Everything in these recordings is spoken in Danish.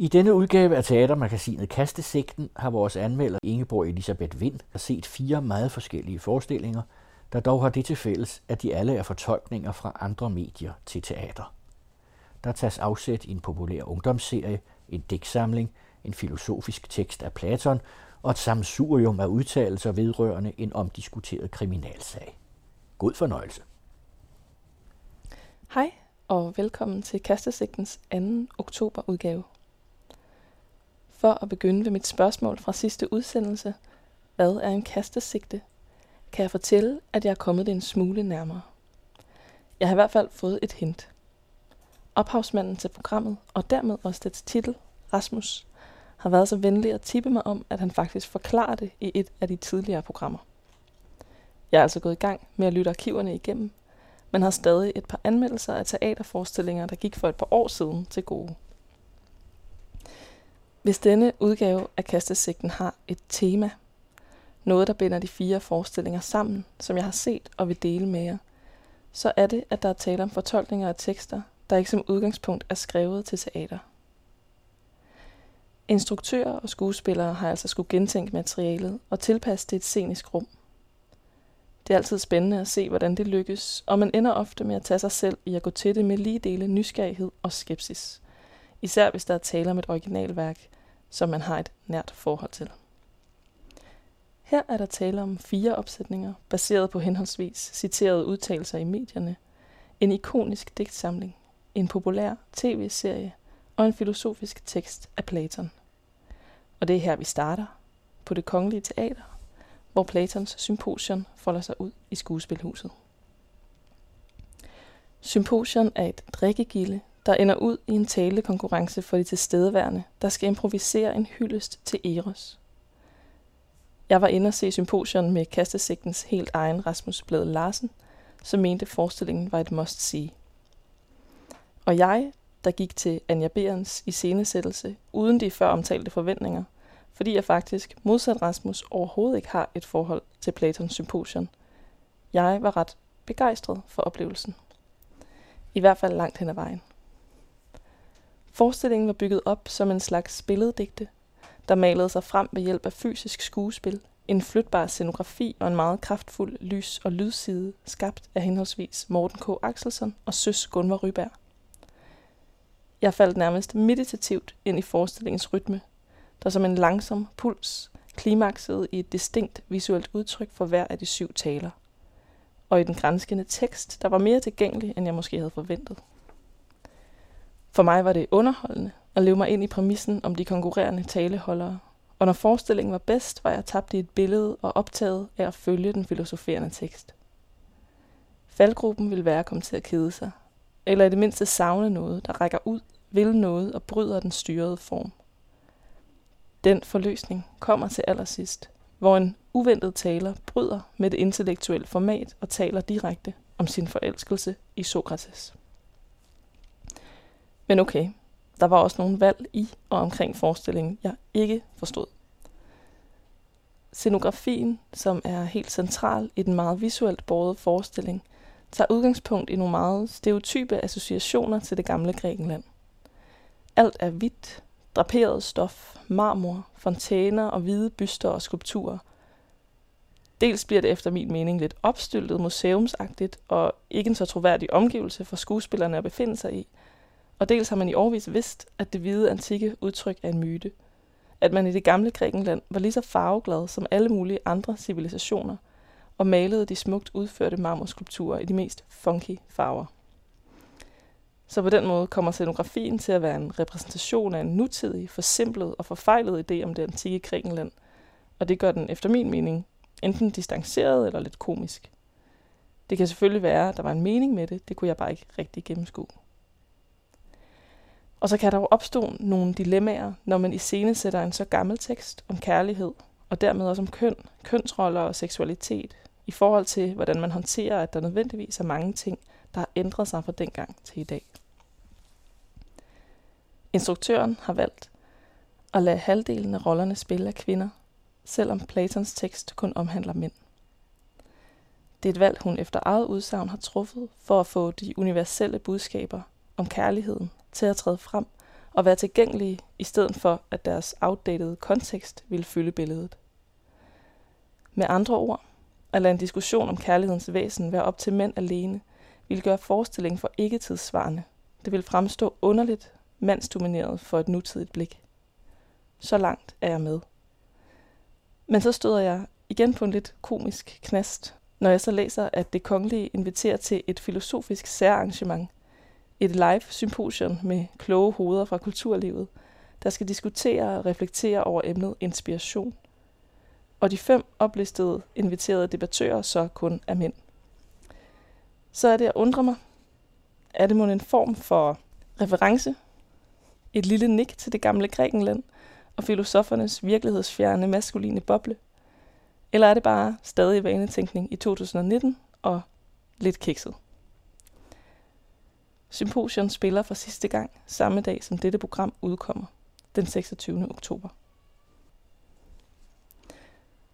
I denne udgave af teatermagasinet Kastesigten har vores anmelder Ingeborg Elisabeth Vind set fire meget forskellige forestillinger, der dog har det til fælles, at de alle er fortolkninger fra andre medier til teater. Der tages afsæt i en populær ungdomsserie, en digtsamling, en filosofisk tekst af Platon og et samsurium af udtalelser vedrørende en omdiskuteret kriminalsag. God fornøjelse. Hej og velkommen til Kastesigtens 2. oktoberudgave. For at begynde ved mit spørgsmål fra sidste udsendelse, hvad er en kastesigte, kan jeg fortælle, at jeg er kommet det en smule nærmere. Jeg har i hvert fald fået et hint. Ophavsmanden til programmet, og dermed også dets titel, Rasmus, har været så venlig at tippe mig om, at han faktisk forklarer det i et af de tidligere programmer. Jeg er altså gået i gang med at lytte arkiverne igennem, men har stadig et par anmeldelser af teaterforestillinger, der gik for et par år siden til gode. Hvis denne udgave af Kastesigten har et tema, noget der binder de fire forestillinger sammen, som jeg har set og vil dele med jer, så er det, at der er tale om fortolkninger af tekster, der ikke som udgangspunkt er skrevet til teater. Instruktører og skuespillere har altså skulle gentænke materialet og tilpasse det et scenisk rum. Det er altid spændende at se, hvordan det lykkes, og man ender ofte med at tage sig selv i at gå til det med lige dele nysgerrighed og skepsis. Især hvis der er tale om et originalværk, som man har et nært forhold til. Her er der tale om fire opsætninger, baseret på henholdsvis citerede udtalelser i medierne, en ikonisk digtsamling, en populær tv-serie og en filosofisk tekst af Platon. Og det er her, vi starter, på det kongelige teater, hvor Platons symposion folder sig ud i skuespilhuset. Symposion er et drikkegilde, der ender ud i en talekonkurrence for de tilstedeværende, der skal improvisere en hyldest til Eros. Jeg var inde og se symposion med kastesigtens helt egen Rasmus Blad Larsen, som mente forestillingen var et must-see. Og jeg, der gik til Anja Berens iscenesættelse uden de før omtalte forventninger, fordi jeg faktisk, modsat Rasmus, overhovedet ikke har et forhold til Platons symposion. Jeg var ret begejstret for oplevelsen. I hvert fald langt hen ad vejen. Forestillingen var bygget op som en slags billeddigte, der malede sig frem ved hjælp af fysisk skuespil, en flytbar scenografi og en meget kraftfuld lys- og lydside, skabt af henholdsvis Morten K. Axelsen og Søs Gunvar Ryberg. Jeg faldt nærmest meditativt ind i forestillingens rytme, der som en langsom puls klimaksede i et distinkt visuelt udtryk for hver af de syv taler. Og i den grænskende tekst, der var mere tilgængelig, end jeg måske havde forventet. For mig var det underholdende at leve mig ind i præmissen om de konkurrerende taleholdere, og når forestillingen var bedst, var jeg tabt i et billede og optaget af at følge den filosoferende tekst. Faldgruppen ville være at komme til at kede sig, eller i det mindste savne noget, der rækker ud, vil noget og bryder den styrede form. Den forløsning kommer til allersidst, hvor en uventet taler bryder med det intellektuelle format og taler direkte om sin forelskelse i Sokrates. Men okay, der var også nogle valg i og omkring forestillingen, jeg ikke forstod. Scenografien, som er helt central i den meget visuelt bårede forestilling, tager udgangspunkt i nogle meget stereotype associationer til det gamle Grækenland. Alt er hvidt, draperet stof, marmor, fontæner og hvide byster og skulpturer. Dels bliver det efter min mening lidt opstyltet museumsagtigt og ikke en så troværdig omgivelse for skuespillerne at befinde sig i, og dels har man i årvis vidst, at det hvide antikke udtryk er en myte. At man i det gamle Grækenland var lige så farveglad som alle mulige andre civilisationer, og malede de smukt udførte marmorskulpturer i de mest funky farver. Så på den måde kommer scenografien til at være en repræsentation af en nutidig, forsimplet og forfejlet idé om det antikke Grækenland, og det gør den efter min mening enten distanceret eller lidt komisk. Det kan selvfølgelig være, at der var en mening med det, det kunne jeg bare ikke rigtig gennemskue. Og så kan der jo opstå nogle dilemmaer, når man i scene sætter en så gammel tekst om kærlighed, og dermed også om køn, kønsroller og seksualitet, i forhold til, hvordan man håndterer, at der nødvendigvis er mange ting, der har ændret sig fra dengang til i dag. Instruktøren har valgt at lade halvdelen af rollerne spille af kvinder, selvom Platons tekst kun omhandler mænd. Det er et valg, hun efter eget udsagn har truffet for at få de universelle budskaber om kærligheden til at træde frem og være tilgængelige, i stedet for at deres outdated kontekst ville fylde billedet. Med andre ord, at lade en diskussion om kærlighedens væsen være op til mænd alene, ville gøre forestillingen for ikke tidssvarende. Det vil fremstå underligt mandsdomineret for et nutidigt blik. Så langt er jeg med. Men så støder jeg igen på en lidt komisk knast, når jeg så læser, at det kongelige inviterer til et filosofisk særarrangement, et live symposium med kloge hoveder fra kulturlivet, der skal diskutere og reflektere over emnet inspiration. Og de fem oplistede inviterede debattører så kun er mænd. Så er det at undre mig, er det måske en form for reference, et lille nik til det gamle Grækenland og filosofernes virkelighedsfjerne maskuline boble? Eller er det bare stadig vanetænkning i 2019 og lidt kikset? Symposion spiller for sidste gang samme dag, som dette program udkommer, den 26. oktober.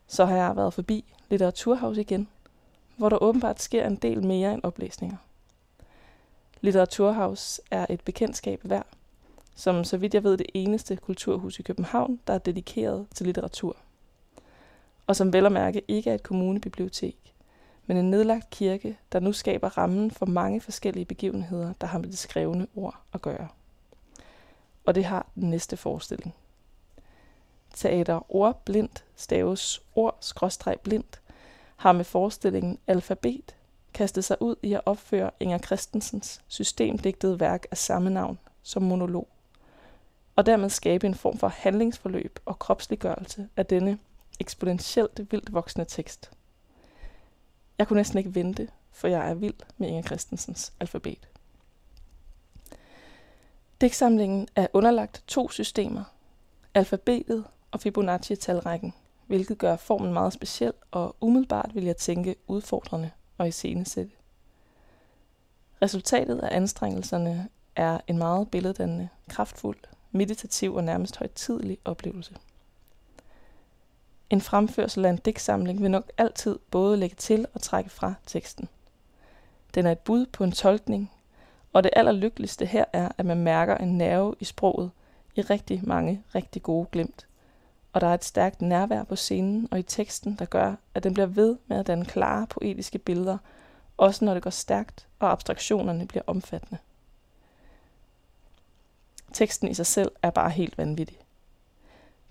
Så har jeg været forbi Litteraturhaus igen, hvor der åbenbart sker en del mere end oplæsninger. Litteraturhaus er et bekendtskab værd, som så vidt jeg ved det eneste kulturhus i København, der er dedikeret til litteratur. Og som vel at mærke ikke er et kommunebibliotek, men en nedlagt kirke, der nu skaber rammen for mange forskellige begivenheder, der har med det skrevne ord at gøre. Og det har den næste forestilling. Teater Ordblind staves ord-blind har med forestillingen Alfabet kastet sig ud i at opføre Inger Christensens systemdigtede værk af samme navn som monolog, og dermed skabe en form for handlingsforløb og kropsliggørelse af denne eksponentielt vildt voksende tekst. Jeg kunne næsten ikke vente, for jeg er vild med Inger Christensens alfabet. Digtsamlingen er underlagt to systemer, alfabetet og Fibonacci-talrækken, hvilket gør formen meget speciel og umiddelbart vil jeg tænke udfordrende og iscenesætte. Resultatet af anstrengelserne er en meget billeddannende, kraftfuld, meditativ og nærmest højtidelig oplevelse. En fremførsel af en digtsamling vil nok altid både lægge til og trække fra teksten. Den er et bud på en tolkning, og det allerlykkeligste her er, at man mærker en nerve i sproget i rigtig mange rigtig gode glimt. Og der er et stærkt nærvær på scenen og i teksten, der gør, at den bliver ved med at danne klare poetiske billeder, også når det går stærkt og abstraktionerne bliver omfattende. Teksten i sig selv er bare helt vanvittig.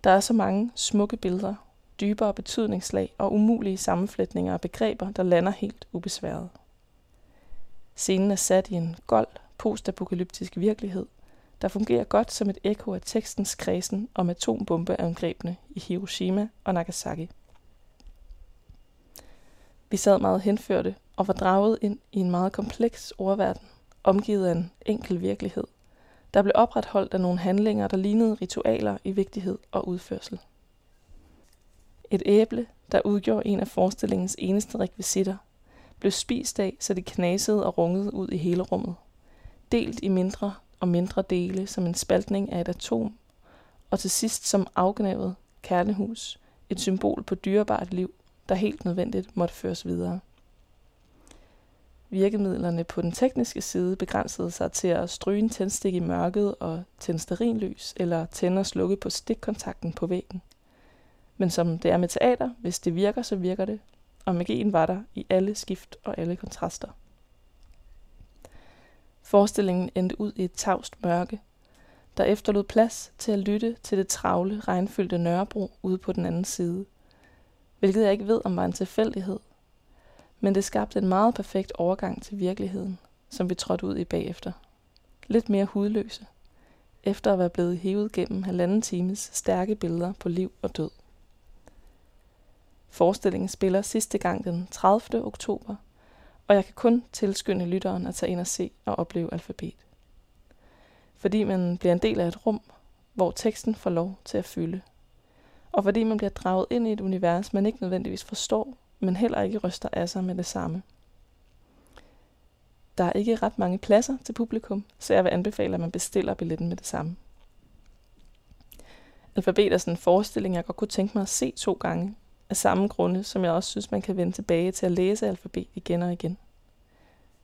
Der er så mange smukke billeder, dybere betydningslag og umulige sammenflætninger af begreber, der lander helt ubesværet. Scenen er sat i en gold, postapokalyptisk virkelighed, der fungerer godt som et ekko af tekstens kredsen om atombombeangrebene i Hiroshima og Nagasaki. Vi sad meget henførte og var draget ind i en meget kompleks ordverden, omgivet af en enkel virkelighed, der blev opretholdt af nogle handlinger, der lignede ritualer i vigtighed og udførsel. Et æble, der udgjorde en af forestillingens eneste rekvisitter, blev spist af, så det knasede og rungede ud i hele rummet. Delt i mindre og mindre dele som en spaltning af et atom, og til sidst som afgnavet kernehus, et symbol på dyrebart liv, der helt nødvendigt måtte føres videre. Virkemidlerne på den tekniske side begrænsede sig til at stryge en tændstik i mørket og tænde sterinlys eller tænde og slukke på stikkontakten på væggen. Men som det er med teater, hvis det virker, så virker det, og magien var der i alle skift og alle kontraster. Forestillingen endte ud i et tavst mørke, der efterlod plads til at lytte til det travle, regnfyldte Nørrebro ude på den anden side. Hvilket jeg ikke ved, om var en tilfældighed. Men det skabte en meget perfekt overgang til virkeligheden, som vi trådte ud i bagefter. Lidt mere hudløse, efter at være blevet hævet gennem halvanden times stærke billeder på liv og død. Forestillingen spiller sidste gang den 30. oktober, og jeg kan kun tilskynde lytteren at tage ind og se og opleve alfabet. Fordi man bliver en del af et rum, hvor teksten får lov til at fylde. Og fordi man bliver draget ind i et univers, man ikke nødvendigvis forstår, men heller ikke ryster af sig med det samme. Der er ikke ret mange pladser til publikum, så jeg vil anbefale, at man bestiller billetten med det samme. Alfabet er sådan en forestilling, jeg godt kunne tænke mig at se to gange, af samme grunde, som jeg også synes, man kan vende tilbage til at læse alfabet igen og igen.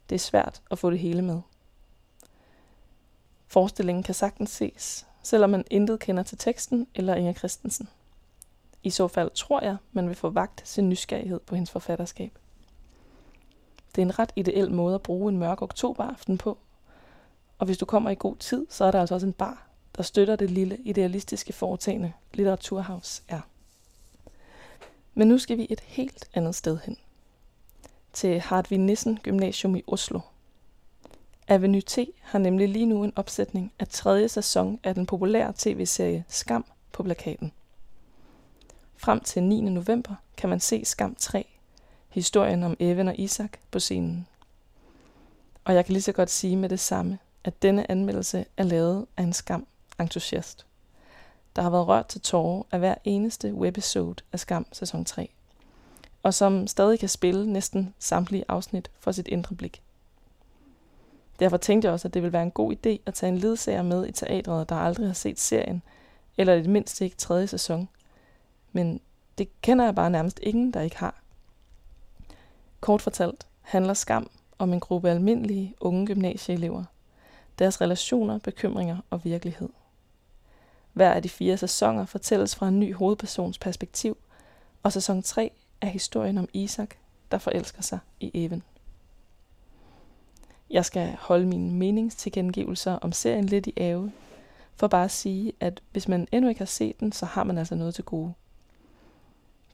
Det er svært at få det hele med. Forestillingen kan sagtens ses, selvom man intet kender til teksten eller Inger Christensen. I så fald tror jeg, man vil få vagt sin nysgerrighed på hendes forfatterskab. Det er en ret ideel måde at bruge en mørk oktoberaften på. Og hvis du kommer i god tid, så er der altså også en bar, der støtter det lille idealistiske foretagende Litteraturhaus er. Men nu skal vi et helt andet sted hen. Til Hartvig Nissen Gymnasium i Oslo. Avenue T har nemlig lige nu en opsætning af tredje sæson af den populære tv-serie Skam på plakaten. Frem til 9. november kan man se Skam 3, historien om Evan og Isak på scenen. Og jeg kan lige så godt sige med det samme, at denne anmeldelse er lavet af en skam entusiast. Der har været rørt til tårer af hver eneste webisode af Skam sæson 3, og som stadig kan spille næsten samtlige afsnit for sit indre blik. Derfor tænkte jeg også, at det ville være en god idé at tage en ledsager med i teatret, der aldrig har set serien, eller i det mindste ikke tredje sæson. Men det kender jeg bare nærmest ingen, der ikke har. Kort fortalt handler Skam om en gruppe almindelige unge gymnasieelever, deres relationer, bekymringer og virkelighed. Hver af de fire sæsoner fortælles fra en ny hovedpersons perspektiv, og sæson 3 er historien om Isak, der forelsker sig i Even. Jeg skal holde mine meningstilkendegivelser om serien lidt i ave, for bare at sige, at hvis man endnu ikke har set den, så har man altså noget til gode.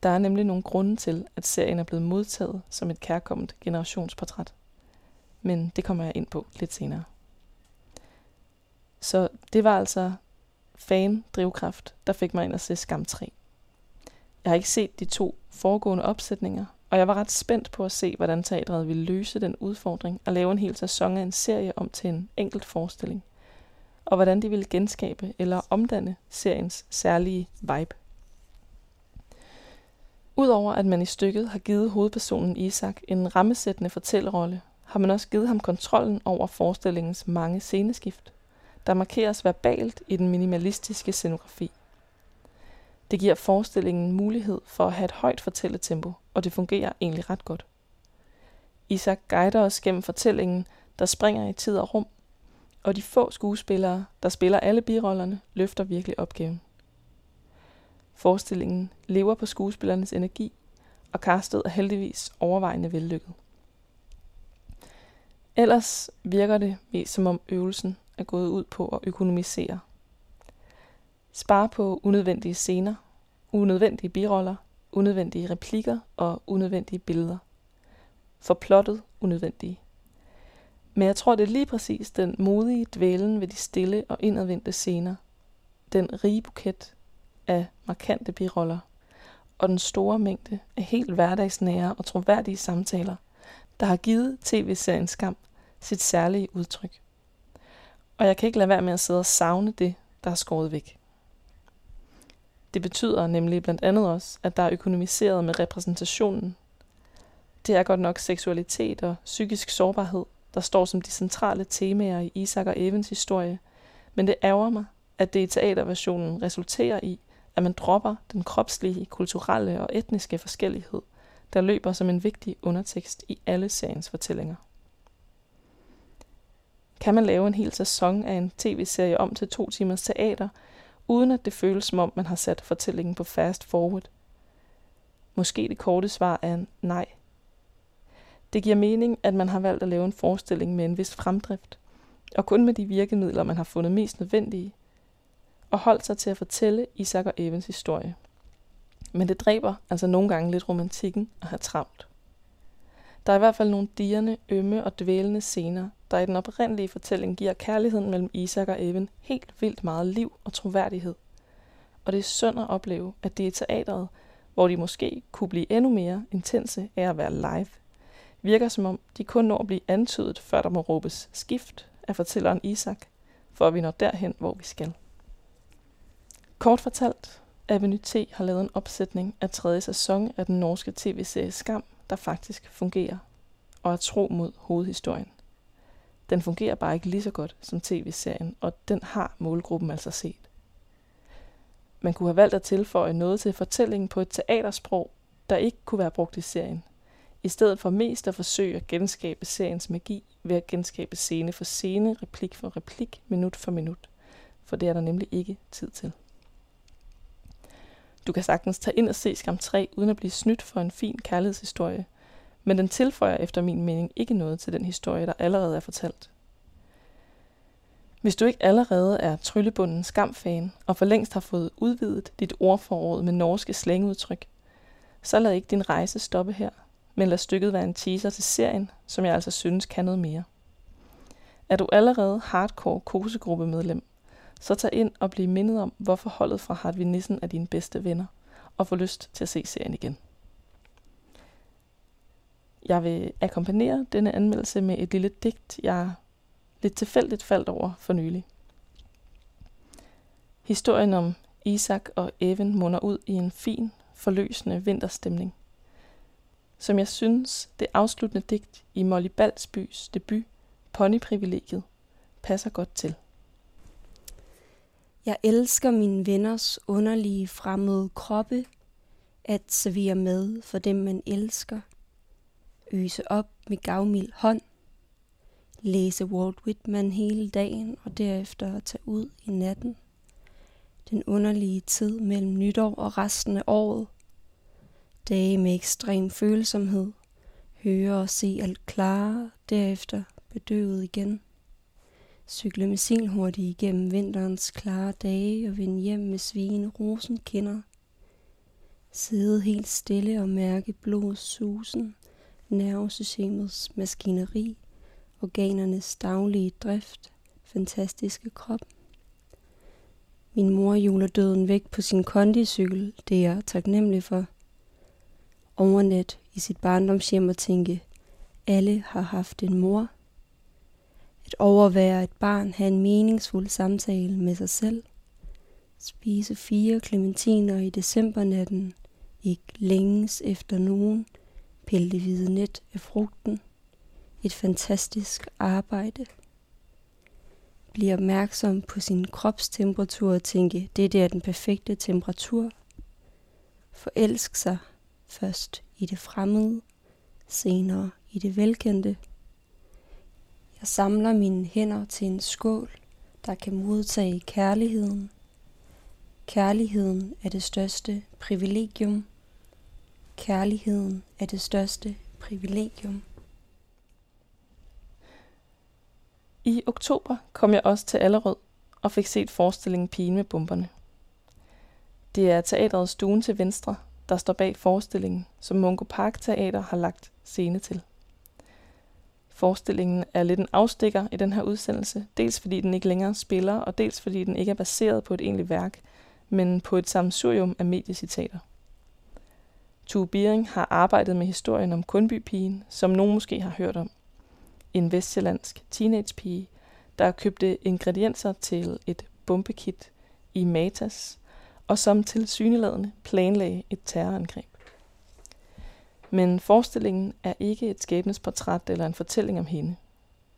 Der er nemlig nogle grunde til, at serien er blevet modtaget som et kærkommet generationsportræt. Men det kommer jeg ind på lidt senere. Så det var altså fan-drivkraft, der fik mig ind at se Skam 3. Jeg har ikke set de to foregående opsætninger, og jeg var ret spændt på at se, hvordan teatret ville løse den udfordring at lave en hel sæson af en serie om til en enkelt forestilling, og hvordan de ville genskabe eller omdanne seriens særlige vibe. Udover at man i stykket har givet hovedpersonen Isak en rammesættende fortællerrolle, har man også givet ham kontrollen over forestillingens mange sceneskift, der markeres verbalt i den minimalistiske scenografi. Det giver forestillingen mulighed for at have et højt fortælletempo, og det fungerer egentlig ret godt. Isaac guider os gennem fortællingen, der springer i tid og rum, og de få skuespillere, der spiller alle birollerne, løfter virkelig opgaven. Forestillingen lever på skuespillernes energi, og castet er heldigvis overvejende vellykket. Ellers virker det mest som om øvelsen er gået ud på at økonomisere. Spare på unødvendige scener, unødvendige biroller, unødvendige replikker og unødvendige billeder. For plottet unødvendige. Men jeg tror, det er lige præcis den modige dvælen ved de stille og indadvendte scener. Den rige buket af markante biroller og den store mængde af helt hverdagsnære og troværdige samtaler, der har givet tv-serien Skam sit særlige udtryk. Og jeg kan ikke lade være med at sidde og savne det, der er skåret væk. Det betyder nemlig blandt andet også, at der er økonomiseret med repræsentationen. Det er godt nok seksualitet og psykisk sårbarhed, der står som de centrale temaer i Isak og Evens historie, men det ærger mig, at det i teaterversionen resulterer i, at man dropper den kropslige, kulturelle og etniske forskellighed, der løber som en vigtig undertekst i alle seriens fortællinger. Kan man lave en hel sæson af en tv-serie om til to timers teater, uden at det føles som om, man har sat fortællingen på fast forward? Måske det korte svar er en nej. Det giver mening, at man har valgt at lave en forestilling med en vis fremdrift, og kun med de virkemidler, man har fundet mest nødvendige, og holdt sig til at fortælle Isak og Evans historie. Men det dræber altså nogle gange lidt romantikken at have travlt. Der er i hvert fald nogle dierne, ømme og dvælende scener, der i den oprindelige fortælling giver kærligheden mellem Isak og Evan helt vildt meget liv og troværdighed. Og det er synd at opleve, at det er teateret, hvor de måske kunne blive endnu mere intense af at være live, virker som om de kun når at blive antydet, før der må råbes skift af fortælleren Isak, for at vi når derhen, hvor vi skal. Kort fortalt, Avenue T har lavet en opsætning af tredje sæson af den norske tv-serie Skam, der faktisk fungerer, og er tro mod hovedhistorien. Den fungerer bare ikke lige så godt som tv-serien, og den har målgruppen altså set. Man kunne have valgt at tilføje noget til fortællingen på et teatersprog, der ikke kunne være brugt i serien. i stedet for mest at forsøge at genskabe seriens magi ved at genskabe scene for scene, replik for replik, minut for minut. For det er der nemlig ikke tid til. Du kan sagtens tage ind og se Skam 3 uden at blive snydt for en fin kærlighedshistorie, men den tilføjer efter min mening ikke noget til den historie, der allerede er fortalt. Hvis du ikke allerede er tryllebunden skamfan og for længst har fået udvidet dit ordforråd med norske slangudtryk, så lad ikke din rejse stoppe her, men lad stykket være en teaser til serien, som jeg altså synes kan noget mere. Er du allerede hardcore kosegruppemedlem, så tag ind og bliv mindet om, hvorfor holdet fra Hartvig Nissen er dine bedste venner, og få lyst til at se serien igen. Jeg vil akkompagnere denne anmeldelse med et lille digt, jeg lidt tilfældigt faldt over for nylig. Historien om Isak og Even munder ud i en fin, forløsende vinterstemning. Som jeg synes, det afsluttende digt i Molly Balsbys debut, Ponyprivilegiet, passer godt til. Jeg elsker mine venners underlige fremmede kroppe, at servere med for dem, man elsker, øse op med gavmild hånd, læse Walt Whitman hele dagen og derefter tage ud i natten. Den underlige tid mellem nytår og resten af året. Dage med ekstrem følsomhed. Høre og se alt klare, derefter bedøvet igen. Cykle med sin hurtigt igennem vinterens klare dage og vende hjem med svigende rosenkinder. Sidde helt stille og mærke blodsusen susen, nervesystemets maskineri organernes daglige drift, fantastiske krop. Min mor juler døden væk på sin kondicykel, det er jeg taknemmelig for. Overnet i sit barndomshjem og tænke, alle har haft en mor. At overvære et barn, have en meningsfuld samtale med sig selv. Spise fire klementiner i decembernatten, ikke længes efter nogen, pille det hvide net af frugten et fantastisk arbejde. Bliv opmærksom på sin kropstemperatur og tænke, det er den perfekte temperatur. Forelsk sig først i det fremmede, senere i det velkendte. Jeg samler mine hænder til en skål, der kan modtage kærligheden. Kærligheden er det største privilegium. Kærligheden er det største privilegium. I oktober kom jeg også til Allerød og fik set forestillingen Pigen med bomberne. Det er teaterets Stuen til Venstre, der står bag forestillingen, som Mungo Park Teater har lagt scene til. Forestillingen er lidt en afstikker i den her udsendelse, dels fordi den ikke længere spiller, og dels fordi den ikke er baseret på et egentligt værk, men på et sammensurium af mediecitater. Tue Biering har arbejdet med historien om Kundbypigen, som nogen måske har hørt om en vestjyllandsk teenagepige, der købte ingredienser til et bombekit i Matas, og som til syneladende planlagde et terrorangreb. Men forestillingen er ikke et skæbnesportræt eller en fortælling om hende.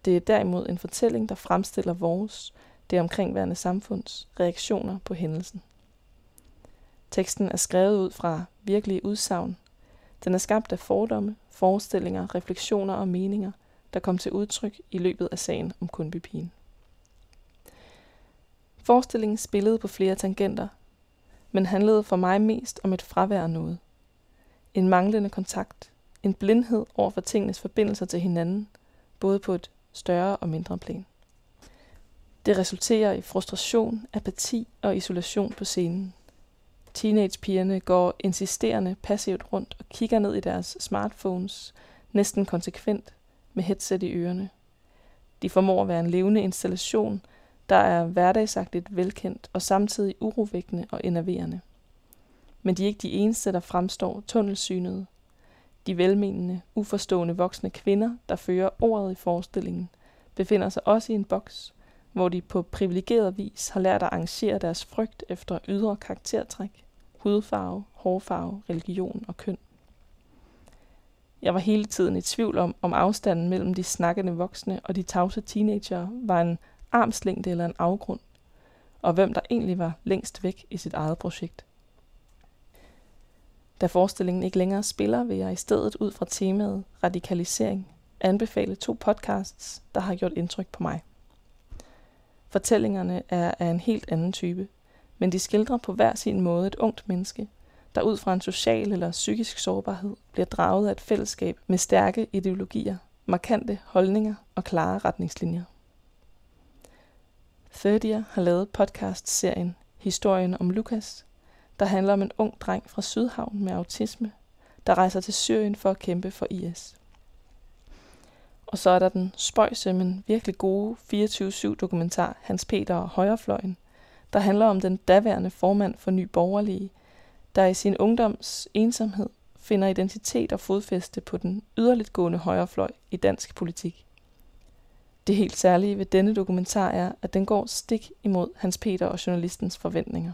Det er derimod en fortælling, der fremstiller vores, det omkringværende samfunds, reaktioner på hændelsen. Teksten er skrevet ud fra virkelige udsagn. Den er skabt af fordomme, forestillinger, refleksioner og meninger – der kom til udtryk i løbet af sagen om Kundbypigen. Forestillingen spillede på flere tangenter, men handlede for mig mest om et fravær af noget. En manglende kontakt, en blindhed over for tingenes forbindelser til hinanden, både på et større og mindre plan. Det resulterer i frustration, apati og isolation på scenen. Teenagepigerne går insisterende passivt rundt og kigger ned i deres smartphones, næsten konsekvent, med headset i ørerne. De formår at være en levende installation, der er hverdagsagtigt velkendt og samtidig urovækkende og enerverende. Men de er ikke de eneste, der fremstår tunnelsynede. De velmenende, uforstående voksne kvinder, der fører ordet i forestillingen, befinder sig også i en boks, hvor de på privilegeret vis har lært at arrangere deres frygt efter ydre karaktertræk, hudfarve, hårfarve, religion og køn. Jeg var hele tiden i tvivl om, om afstanden mellem de snakkende voksne og de tavse teenager var en armslængde eller en afgrund, og hvem der egentlig var længst væk i sit eget projekt. Da forestillingen ikke længere spiller, vil jeg i stedet ud fra temaet radikalisering anbefale to podcasts, der har gjort indtryk på mig. Fortællingerne er af en helt anden type, men de skildrer på hver sin måde et ungt menneske, der ud fra en social eller psykisk sårbarhed bliver draget af et fællesskab med stærke ideologier, markante holdninger og klare retningslinjer. Third Year har lavet podcast-serien Historien om Lukas, der handler om en ung dreng fra Sydhavn med autisme, der rejser til Syrien for at kæmpe for IS. Og så er der den spøjse, men virkelig gode 24-7 dokumentar Hans Peter og Højrefløjen, der handler om den daværende formand for Ny Borgerlige, der i sin ungdoms ensomhed finder identitet og fodfæste på den yderligt gående højrefløj i dansk politik. Det helt særlige ved denne dokumentar er, at den går stik imod Hans Peter og journalistens forventninger.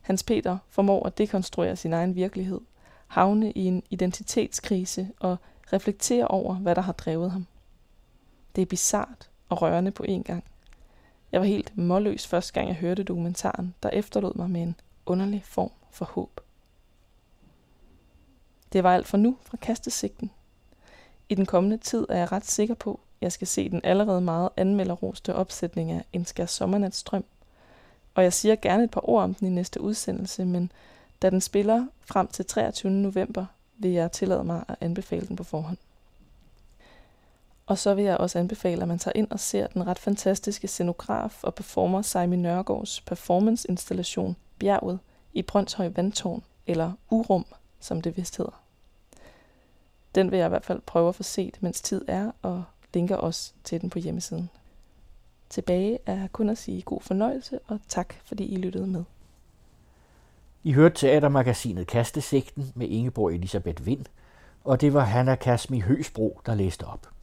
Hans Peter formår at dekonstruere sin egen virkelighed, havne i en identitetskrise og reflektere over, hvad der har drevet ham. Det er bizart og rørende på én gang. Jeg var helt målløs første gang, jeg hørte dokumentaren, der efterlod mig med en underlig form for håb. Det var alt for nu fra kastesigten. I den kommende tid er jeg ret sikker på, at jeg skal se den allerede meget anmelderroste opsætning af En skær sommernatstrøm. Og jeg siger gerne et par ord om den i næste udsendelse, men da den spiller frem til 23. november, vil jeg tillade mig at anbefale den på forhånd. Og så vil jeg også anbefale, at man tager ind og ser den ret fantastiske scenograf og performer Simon Nørgaards performance-installation Bjerget i Brøndshøj Vandtårn, eller Urum, som det vist hedder. Den vil jeg i hvert fald prøve at få set, mens tid er, og linker også til den på hjemmesiden. Tilbage er kun at sige god fornøjelse, og tak fordi I lyttede med. I hørte teatermagasinet Kastesigten med Ingeborg Elisabeth Vind, og det var Hanna Kasmi Høsbro, der læste op.